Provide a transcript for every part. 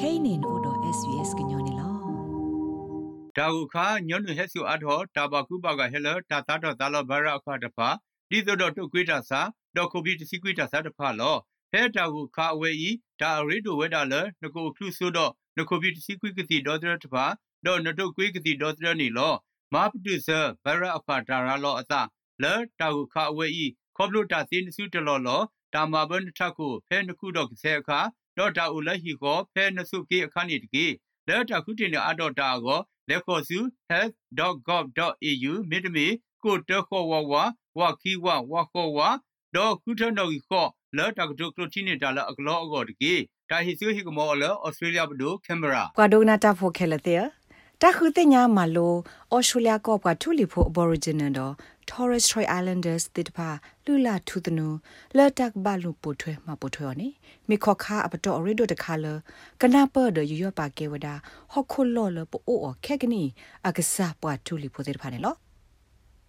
kainin odo svs gnyone lo ဒါဟုခါညွန်းဟက်ဆူအထောတာဘကုပကဟဲလတာတာတော့တာလဘရအခါတဖာဒီတော့တုတ်ကွေးတာစာဒေါ်ကိုပီတစီကွေးတာစာတဖာလောဟဲတာဟုခါအဝဲဤဒါရီတိုဝဲတာလနကိုခလူဆိုတော့နကိုပီတစီကွေးကတိဒေါ်တဖာဒေါ်နတုတ်ကွေးကတိဒေါ်တနီလောမာပတုဆဘရအခါတာရလောအသလဲတာဟုခါအဝဲဤခေါပလိုတာစင်းစုတလောလောတာမဘန်ထခုဖဲနခုတော့ဆဲအခါ ဒေါ်တာဦးလဟီကိုဖဲနစုကေအခါနေတကေလဲတာခုတင်အတော့တာကိုလက်ခေါ်စု health.gov.au မြေတမီကိုတခေါ်ဝဝဝခီဝဝခေါ်ဝဒေါ်ခုထနော်ခေါ်လဲတာကတုကလိုတီနေတာလအကလောအကောတကေတာဟီဆူဟီကမောလဩစတြေးလျဘဒိုကင်မရာကွာဒိုနာတာဖိုခဲလတဲ့ တာခုတင်ညာမလိုဩစတြေးလျကောပွားထူလီဖို Aboriginal တော့ Torres Strait Islanders တိတပါလူလာထူသနူလတက်ဘလူပိုထွဲမပိုထွဲော်နေမိခောခါအပတော်ရီဒိုတခါလကနာပတ်ဒယူရပါကေဝဒဟခုလောလပိုအိုခက်ကနီအကစားပွားထူလီဖိုတိတပါနေလော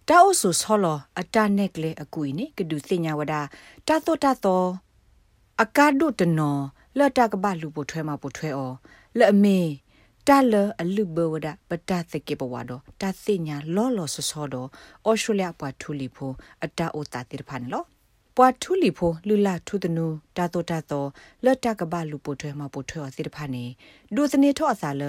တာအိုဆူဆောလအတာနက်ကလေအကူနီကဒူစညာဝဒတာသောတာသောအကာဒုတနောလတကဘလူပိုထွဲမပိုထွဲအော်လအမေ တာလအလူဘဝဒပတသကေပဝါဒတာသိညာလောလောဆဆောဒအော်စတြေးလျပွားထူလီဖိုအတာအိုတာတိရဖာနလောပွားထူလီဖိုလူလာထူတနူတာတိုတာတောလတ်တကဘလူပိုထွဲမှာပိုထွဲအစိတဖာနေဒုစနေထော့အစာလ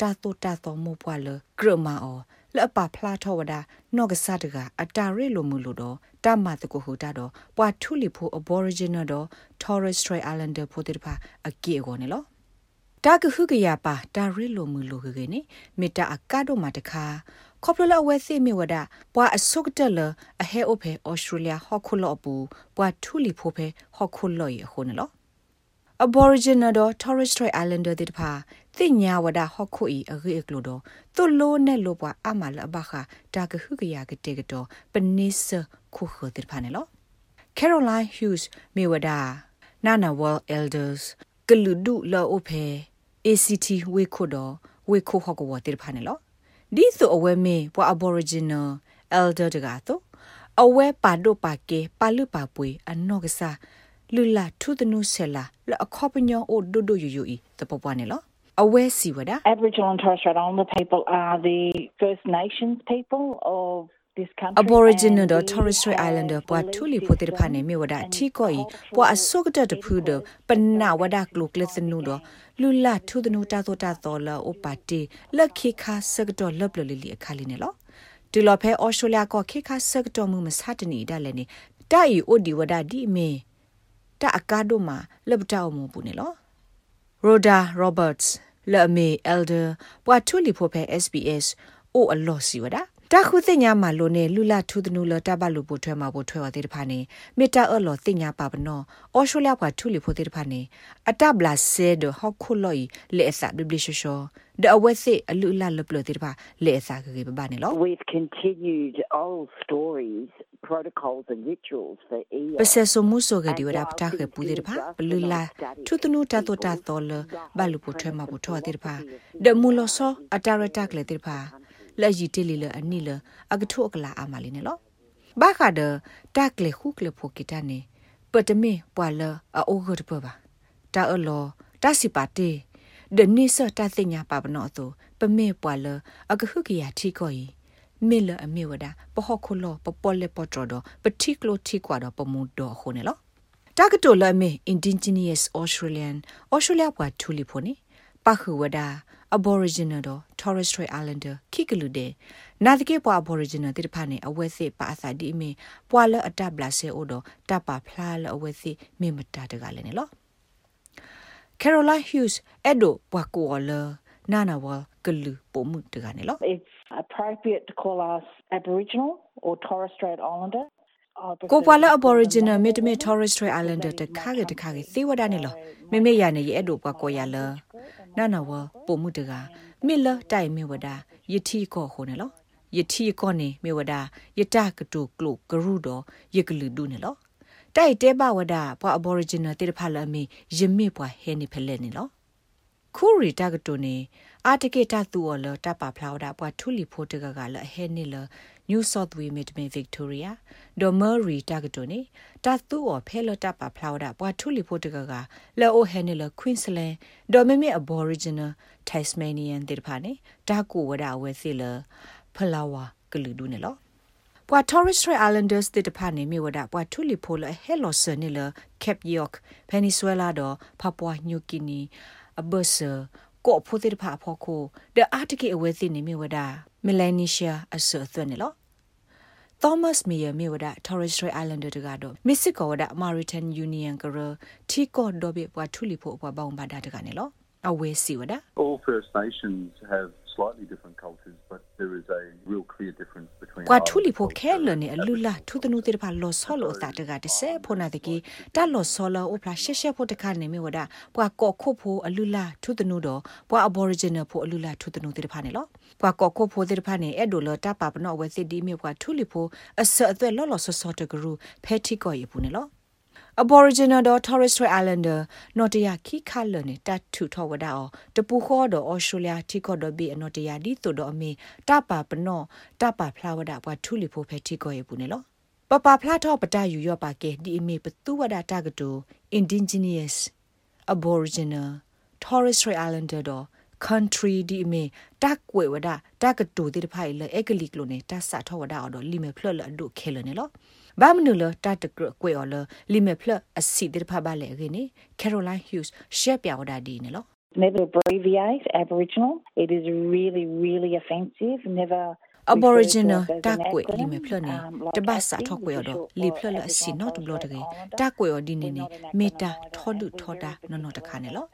တာတိုတာတောမောပွားလဂရမာအောလအပဖလာထောဝဒနော့ကစားတကအတာရဲလိုမှုလို့တော့တမတကူဟူတာတော့ပွားထူလီဖို Aboriginal တော့ Torres Strait Islander ဖိုတိတဖာအကေကိုနေလော တာကခုကရပါတာရဲလိုမှုလိုခေနေမေတ္တာအကတော့မှာတခါခေါပလလဝဲစီမီဝဒပွာအစုကတလအဟဲအိုဖေဩစတြေးလျဟော့ခုလော့ပူပွာထူလီဖိုဖေဟော့ခုလော့ရခုနလော Aboriginal တော့ Torres Strait Islander တိတဖာသိညာဝဒဟော့ခုဤအဂိအကလိုတော့သူလိုနဲ့လိုပွာအမလအဘခတာကခုကရကတေကတော့ပနိစခုခတိတဖာနေလော Caroline Hughes မေဝဒ Nana World Elders ကလူဒုလောအိုဖေ ACT ဝေခုတော့ဝေခုဟော့ကဝတိတဖာနေလောဒီဆိုအဝဲမေပွာ aboriginal elder တကတော့အဝဲပါဒိုပါကေပါလူပါပွေအနော့ကစားလူလာထုသနုဆဲလာလအခေါပညောအိုဒိုဒိုယူယူဤတပပွားနေလောအဝဲစီဝဒ Aboriginal and Torres Strait Islander people are the First Nations people of Aboriginal တော့ Torres Strait Islander ပွားထူလီဖိုတေဖာနေမြေဝဒထီကိုဤပွာအစုကတတဖူဒပနာဝဒကလုကလစနုတော့လူလာထူဒနူတာသောတာသောလာအိုပါတီလက်ခိခါစကတော့လပ်လလလီအခါလီနေလောဒီလော်ဖဲအော်စတြေးလျကခိခါစကတော့မှုမစတနီဒါလည်းနေတိုင်အိုဒီဝဒဒီမေတအကားတို့မှာလက်ပတောက်မှုပူနေလော Rhoda Roberts လဲ့မေ elder ပွာထူလီဖိုဖဲ SBS အိုအလောစီဝဒါ တခုသိညာမှာလို့နေလူလာထူးတနူလတဘလူပိုထွဲမှာပိုထွဲဝသေးတဖာနေမေတ္တာအလောသိညာပါပနောအော်ရှိုလျာကထူလီဖိုသေးတဖာနေအတဘလာဆေဒဟောက်ခုလော်လေအစဘဘလရှောဒအဝဲစစ်အလူလာလပလသေးတဖာလေအစကေပပနေလော We've continued old stories protocols and rituals for years ပစဆမှုဆိုကဒီဝဒပတာခေပူသေးတဖာဘလူလာထူးတနူတတောတာတော်လဘလူပိုထွဲမှာပိုထွဲသေးတဖာဒမူလောဆောအတာရတာကလေသေးတဖာ လက်ရီတေလီလအနိလအကထုအကလာအမလီနေလောဘာခါဒတက်လေခုကလေဖိုကီတနေပတမေပွာလအအိုဂတ်ပပါတာအလောတစီပါတေဒနိစတသိညာပပနောသူပမေပွာလအကခုကီယာထီကိုယီမေလအမေဝဒပဟခုလောပပေါ်လေပတော်တော့ပတိကလိုထီကွာတော့ပမှုတော့ခုနေလောတကတိုလမေ indigenous australian australia ဘွာထူလီဖိုနေ ပခုဝဒါ Aboriginal တော့ Torres Strait Islander ခိကလူတဲ့နာတကေပွာ Aboriginal တိတဖာနေအဝဲစစ်ပါအစာဒီမီပွာလအတဘလာဆေအိုတော့တပါဖလာလအဝဲစစ်မေမတာတကလည်းနေလော Caroline Hughes အဲ့ဒိုပွာကိုလနာနာဝကလူပုံမှုတကနေလော It's appropriate to call us Aboriginal or Torres Strait Islander ကိုပွာလ Aboriginal မြေတမ Torres Strait Islander တခါကတခါကသေဝဒနေလောမေမေရနေရဲ့အဲ့ဒိုပွာကိုရလော နာနာဝပုံမှုတကမေလတိုင်မေဝဒယတိကောခုန်လောယတိကောနေမေဝဒယတကတုကလုကရုတော်ယကလူဒုနေလောတိုက်တဲဘဝဒပွာ Aboriginal တေတဖလာမေယမေပွာဟဲနေဖလဲနေလောခူရီတကတုနေအာတကေတသူော်လတပဖလာဝဒပွာထူလီဖိုတကကလဟဲနေလ new south wales မစ်မေ victoria ဒေါ်မာရီတာဂတိုနေတတ်ူော်ဖဲလတာပါဖလာဝဒပွားထူလီဖို့တကကလောအိုဟဲနေလ queensland ဒေါ်မမေ aboriginal tasmanian တေဖာနေတာကူဝဒဝဲစီလဖလာဝါကလူဒူနေလောပွာ Torres Strait Islanders တေတဖာနေမြေဝဒပွာထူလီဖိုလဟဲလော်ဆာနေလ Cape York Peninsula တော့ဖပွာညူကီနီအဘဆာကိုဖိုတေတဖာဖောခိုဒအာတကေအဝဲစီနေမြေဝဒ Melanesia အဆသွနေလော Thomas Meyer မြေဝဒ Torres Strait Islander တကတော့ Mexico ဝဒ Maritime Union ကရ Tico ဒေါ်ဘေပွာထူလီဖိုအပွားဘောင်ဘာဒါတကနေလောအဝဲစီဝဒ All First Nations have slightly different cultures, but there is a real clear difference between. ကွာထူလီဖိုခဲလနေအလူလာထူတနုတေဖာလောဆောလောတာတကတဆေဖိုနာတကီတလောဆောလောအိုဖလာရှက်ရှက်ဖို့တခါနေမြဝဒပွာကော့ခုဖိုအလူလာထူတနုတော့ပွာ aboriginal ဖိုအလူလာထူတနုတေဖာနေလောပွာကော့ခုဖိုတေဖာနေအဲ့ဒိုလောတပါပနောဝဲစစ်ဒီမြပွာထူလီဖိုအဆအသွဲလောလောဆောဆောတကရူဖဲတီကောရပူနေလော Aboriginal တော့ Torres Strait Islander နော်တရခိခါလနေတတ်ထူထောဝဒါအောတပူခေါ်တော့ Australia ထိခေါ်တော့ဘီအနော်တရဒီဆိုတော့အမေတပါပနောတပါဖလာဝဒါပွားထူလီဖို့ဖဲထိခေါ်ရပူနေလောပပဖလာတော့ပတယူရောပါကဲဒီအမေပတူဝဒါတကတူ Indigenous Aboriginal Torres Strait Islander တော့ country ဒီအမေတက်ကွေဝဒတက်ကတူတိတဖိုင်လေအကလီကလိုနေတဆာထောဝဒါအော်တော့လီမေဖလလအဒုခဲလနေလော ဘာမနူလတတ်ကကွေအော်လလီမေဖလအစီတိတဖပါလေခင်းနေ Caroline Hughes ရှက်ပြဝဒါဒီနေလော Never abbreviate Aboriginal. It is really, really offensive. Never Aboriginal တက်ကွေလီမေဖလနေတပတ်စာထောက်ကွေတော့လီဖလလအစီနော်တဘလတကေတက်ကွေော်ဒီနေနေမေတာထောလူထောတာနော်နော်တခါနေလော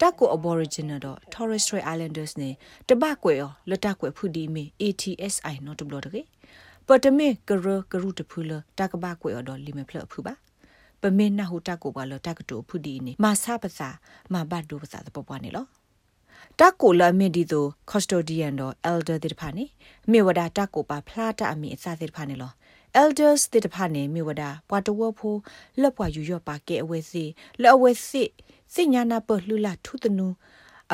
တက်ကို aboriginal တော့ Torres Strait Islanders နေတပတ်ကွယ်ရောလတက်ကွယ်ဖူဒီမီ ATSI နော်တဘလို့တကေ ပတမေကရကရုတဖူလတကဘကွယ်တော့လီမဖလဖူပါပမေနဟူတက်ကိုပါလတက်ကတူဖူဒီနေမာစာပစာမဘတ်ဒူပစာတပပွားနေလောတက်ကိုလာမီဒီတို custodian တော့ elder တိတဖာနေမြေဝဒတက်ကိုပါဖလားတအမီအစတိတဖာနေလော elders တိတဖာနေမြေဝဒပွားတဝဖိုးလက်ပွားယူရပါကဲအဝဲစီလက်အဝဲစီစညာနာပလှလာထုတနူ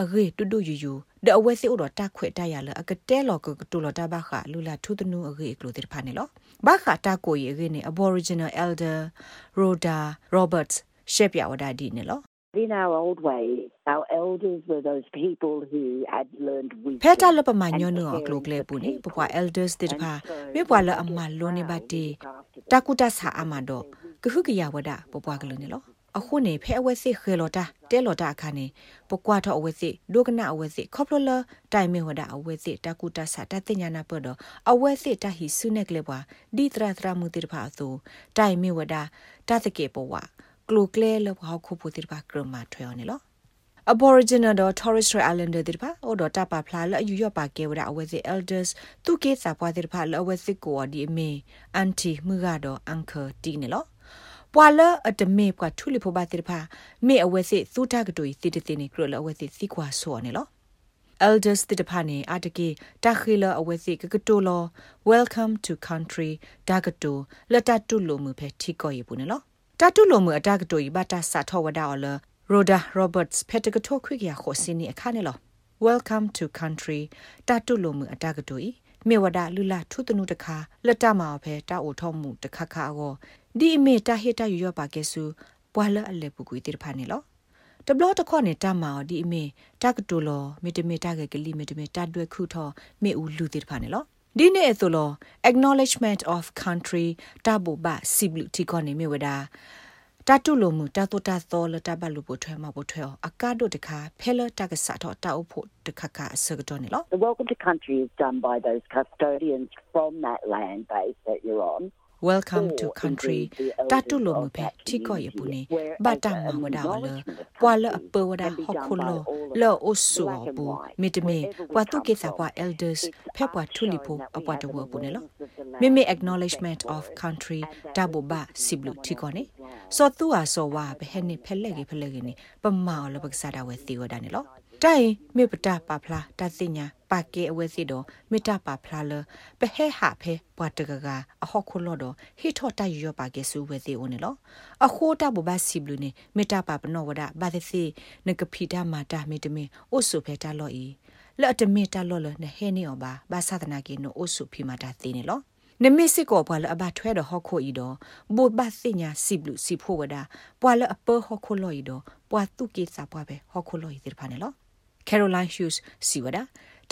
အဂေတူတူယူယူဒအဝဲစီဥတော်တခွေတရလအကတဲလောကတူလတာဘခလူလာထုတနူအဂေကလိုတိဖာနေလောဘခတာကိုရေဂေနေ aboriginal elder roda roberts ရှက်ပြဝဒဒီနေလော In our old way, our elders were those people who had learned wisdom. ဖဲတာလပမညောနုကလိုကလေပူနေပပွား elders တိတဖာမြေပွားလအမလောနေပါတီတကုတဆာအမတော့က ခုကရဝဒပပွားကလေးနေလောအခုနေဖဲအဝဲစစ်ခေလောတာတဲလောတာအခါနေပကွာတော့အဝဲစစ်ဒုကနာအဝဲစစ်ခေါပလလတိုင်မေဝဒအဝဲစစ်တကုတဆာတတညာနာပတော့အဝဲစစ်တဟိဆုနေကလေပွားဒီတရာတရာမူတိတဖာဆိုတိုင်မေဝဒတသကေပဝကလုကလေလဘဟခုပူတိတဖာကရမထွေော်နေလော Aboriginal တော့ Torres Strait Islander တိဖာအိုတော့တပါဖလာလယူရပါကဲဝဒအဝဲစစ် elders သူကေစာပွားတိဖာလအဝဲစစ်ကိုဒီအမေ auntie မှုကတော့ uncle တီနေလော ပွာလအတမေပွာထူလီဖိုဘာတိဖာမေအဝဲစစ်သူတာကတူစီတတိနေကရလအဝဲစစ်စီကွာဆောနေလော elders တိတဖာနေအတကေတာခီလအဝဲစစ်ကကတိုလော welcome to country ဒါကတိုလတတုလိုမှုဖဲထီကောရပူနေလောတတုလိုမှုအတကတိုဤဘတာစာထောဝဒါအော်လ Rhoda Roberts ဖက်တကထိုခွေကရခိုစင်းနေအခါနေလော Welcome to country တတုလိုမှုအတကတိုဤမေဝဒလူလာထုတနုတခါလက်တမှာဖဲတာအိုထောမှုတခါခါအော ဒီအမေတာဟေတာယူရပါကဲစုပွာလအလက်ပုကွေတိဖာနေလောတဘလတခေါနေတမအောဒီအမေတကတူလောမေတမေတကကလိမေတမေတတွဲခုထောမေဦးလူတိဖာနေလောဒီနေ့ဆိုလော acknowledgement of country တဘူဘစီဘလူတီကောနေမေဝဒါတတုလိုမှုတတုတသောလတဘလူပိုထွဲမပိုထွဲအကားတို့တခါဖဲလတကဆာတော့တောက်ဖို့တခါခါဆကတော့နေလော The welcome to country is done by those custodians from that land base that you're on. Welcome to country တတုလိုမှုဖဲထိကောရပူနေဘာတမဝဒါလပွာလအပဝဒါဟခုလောလောအဆူပူမိတမေပွာတုကေစာပွာ elders ဖဲပွာထူလီဖိုအပွာတဝပူနေလောမိမိ acknowledgement of country တဘဘစီဘလူထိကောနေစောသူအားစောဝါဘဟဲနေဖဲလက်ကေဖဲလက်ကေနေပမာလဘကစားတာဝဲသီဝဒါနေလောတိုင်မေပတာပါဖလားတသိညာ ပါကေအဝဲစီတော့မေတာပါဖလားလပဟဲဟာဖဲပွားတကကအဟော့ခုလောတော့ဟိထော့တရရပါကေဆူဝဲစီဦးနေလောအခိုးတဘဘစီဘလူနေမေတာပါပနောဝဒဘာသစီနကဖီတာမာတာမေတမေအိုဆုဖဲတာလော့ဤလက်တမေတာလော့လနဲ့ဟဲနေော်ပါဘာသာသနာကေနိုအိုဆုဖီမာတာသိနေလောနမစ်စစ်ကောပွာလအဘထွဲတော့ဟော့ခိုဤတော့ဘူဘတ်စညာစီဘလူစီဖိုဝဒပွာလအပဟော့ခိုလို့ဤတော့ပွာတုကိစာပွာပဲဟော့ခိုလို့ဤတိဖာနေလော Caroline Hughes စီဝဒ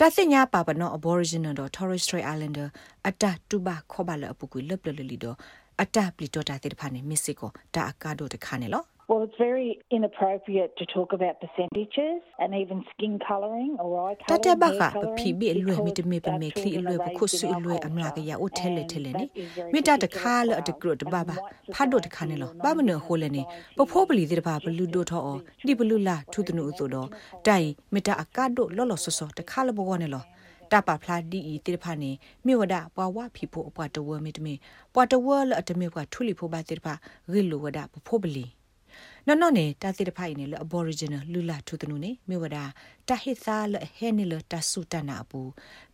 တာစညာပါပနော Aboriginal တော့ Torres Strait Islander အတတူဘာခေါ်ပါလအပူကွေလပ်လလလီတော့အတပလီတော့တာတိဖာနေမစ်စစ်ကောတာအကားတော့တခါနေလော Well, it's very inappropriate to talk about percentages and even skin colouring or eye colouring. တတဘခပဖိဘိလွယ်မီတမေပမေခလီလွယ်ပခုဆုလွယ်အမလာကရအိုထဲလေထဲလေနိမိတတခါလအတကရတဘဘဖတ်တော့တခါနေလောဘမနဟိုလေနိပဖိုးပလီတိတဘဘလူဒိုထောဒီဘလူလာထုတနုဆိုတော့တိုင်မိတအကတ်တော့လော်လော်ဆောဆောတခါလဘောနေလောတပဖလာဒီတိဖာနေမြေဝဒပွားဝဖီဖို့အပွားတဝမီတမေပွားတဝလအတမေကထူလီဖို့ပါတိဖာဂီလိုဝဒပဖိုးပလီ နော်နော်နေတာတိတဖိုင်နေလ aboriginal လူလာထုတနုနေမြေဝဒတာဟိသာလဟဲနေလတဆုတနာပူ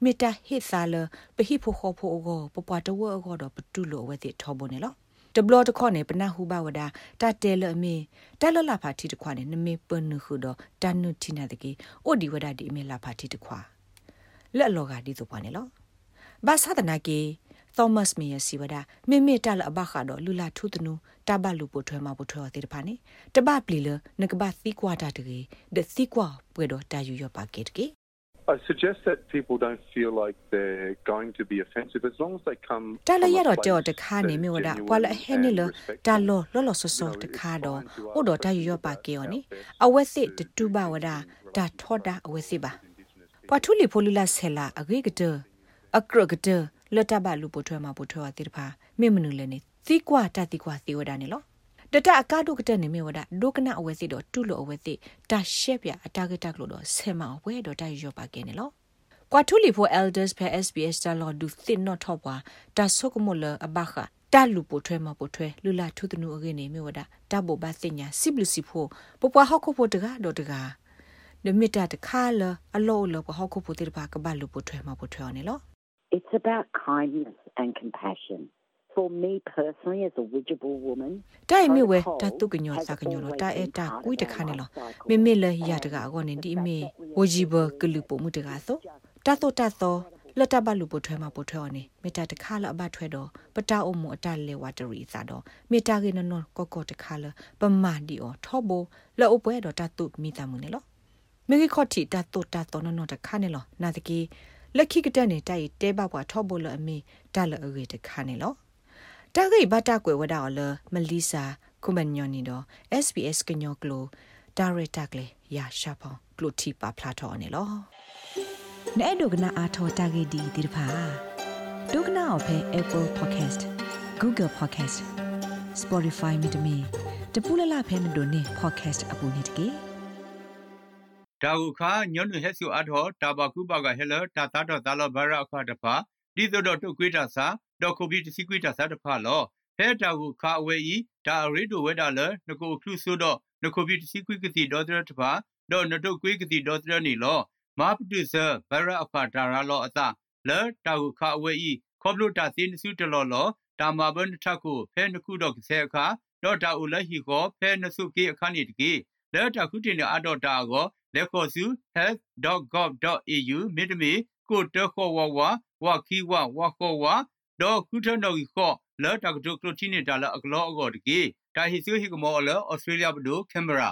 မေတာဟိသာလပဟိဖိုခောဖိုအောပပတဝအောတော့ပတုလိုဝဲတိထောဘနေလောတဘလတခေါနေပနဟုဘဝဒတာတဲလအမေတလလဖာတိတခွာနေနမေပနခုတော့တနုတိနာတကေအိုဒီဝဒဒီအမေလာဖာတိတခွာလက်လောကဒီဆိုပွားနေလောဘာသာတနာကေ Thomas Meyer siwada meme tal abakha do lula thu tnu taba lu po thwe ma po thwe te pha ni taba pli le ne ka ba thi kwa ta de de thi kwa pwe do ta yu yo pa ke ke I suggest that people don't feel like they're going to be offensive as long as they come တာလရတော့ကြောတခါနေမြေဝဒပွာလဟဲနေလတာလောလောလောဆောဆောတခါတော့ဟိုတော့တာယူရပါကေယောနိအဝက်စစ်တတူပါဝဒတာထောတာအဝက်စစ်ပါပွာထူလီဖိုလူလာဆဲလာအဂေကတအကရကတ လတ်တဘလူပိုထွဲမှာပိုထွဲဝတိတဖာမေမနုလည်းနေသီကွာတတိကွာသီဝဒနေလောတတအကားဒုကတနေမေဝဒဒုကနာအဝဲစီတော့တူလို့အဝဲစီတာရှက်ပြအတာကတက်လို့တော့ဆဲမအဝဲတော့တာရောပါကဲနေလောကွာထူလီဖို elders per sbs တာလောဒုသစ်နော်ထော့ပွားတာဆုကမလအဘခတာလူပိုထွဲမပိုထွဲလူလာထုတနုအကင်းနေမေဝဒတာဘောဘာစညာစီဘလူစီဖိုပပွားဟောက်ခိုဖိုတကတော့တကားဒမီတာတခါလအလောလပဟောက်ခိုဖိုတိတပါကဘလူပိုထွဲမပိုထွဲနေလော It's about kindness and compassion. For me personally, as a Widjable woman, တိုင်မြဝဲတတုကညောစကညောတာအဲတာကွိတခါနေလောမေမေလရတကအကောနေဒီမေဝဂျီဘကလူပိုမှုတကာဆိုတတ်တော့တတ်တော့လတ်တဘလူပိုထွဲမှာပိုထွဲော်နေမေတာတခါလအဘထွဲတော့ပတာအုံမအတလေဝါတရီစားတော့မေတာကေနနော်ကောကောတခါလပမာဒီအောထောဘလောအပွဲတော့တတုမိတမှုနေလောမေကြီးခေါတီတတ်တော့တတ်တော့နော်တခါနေလောနာတကေ လက်ခိကတက်နေတိုက်တဲဘဘွားထောဘလအမေတက်လအရေတခါနေလောတဂိဘတာကွယ်ဝဒါလမလီစာကုမညောနီတော့ SBS ကညောကလိုဒါရတာကလေရာရှာဖောင်းကလိုတီပါဖလာတော်နေလောနဲ့ဒုကနာအာထောတဂိဒီဒီဖာဒုကနာအဖဲ Apple Podcast Google Podcast Spotify မြေတမီတပူလလဖဲမတို့နေ podcast အပူနေတကေ ဒါဟုခါညွန်းဟက်ဆူအထောတာဘကုပကဟဲလတာတာတော့တာလဘရအခါတဖာဒီတော့တုတ်ကွေးတာစာဒေါ်ကိုပီတစီကွေးတာစာတဖာလောဟဲတာဟုခါအဝဲဤဒါရီတိုဝဲတာလနကိုခလူဆိုတော့နကိုပီတစီကွေးကတိဒေါ်တရတဖာဒေါ်နတုတ်ကွေးကတိဒေါ်တရနီလောမာပတုဆဘရအခါတာရလောအသလဲတာဟုခါအဝဲဤခေါပလိုတာစင်းစုတလောလောတာမဘန်ထခုဖဲနခုတော့ကဆဲအခါဒေါ်တာဦးလဟီကိုဖဲနစုကေအခါနေတကေလဲတာခုတင်အတော့တာကို လက်ခေါ်စု health.gov.au မြေတမီကိုတခေါ်ဝဝဝခီဝဝခေါ်ဝဒေါ်ခုထနော်ကြီးခေါ်လဲတာကတုကလိုတီနေတာလအကလောအကောတကေတာဟီဆူဟီကမောလဩစတြေးလျဘဒိုကင်မရာ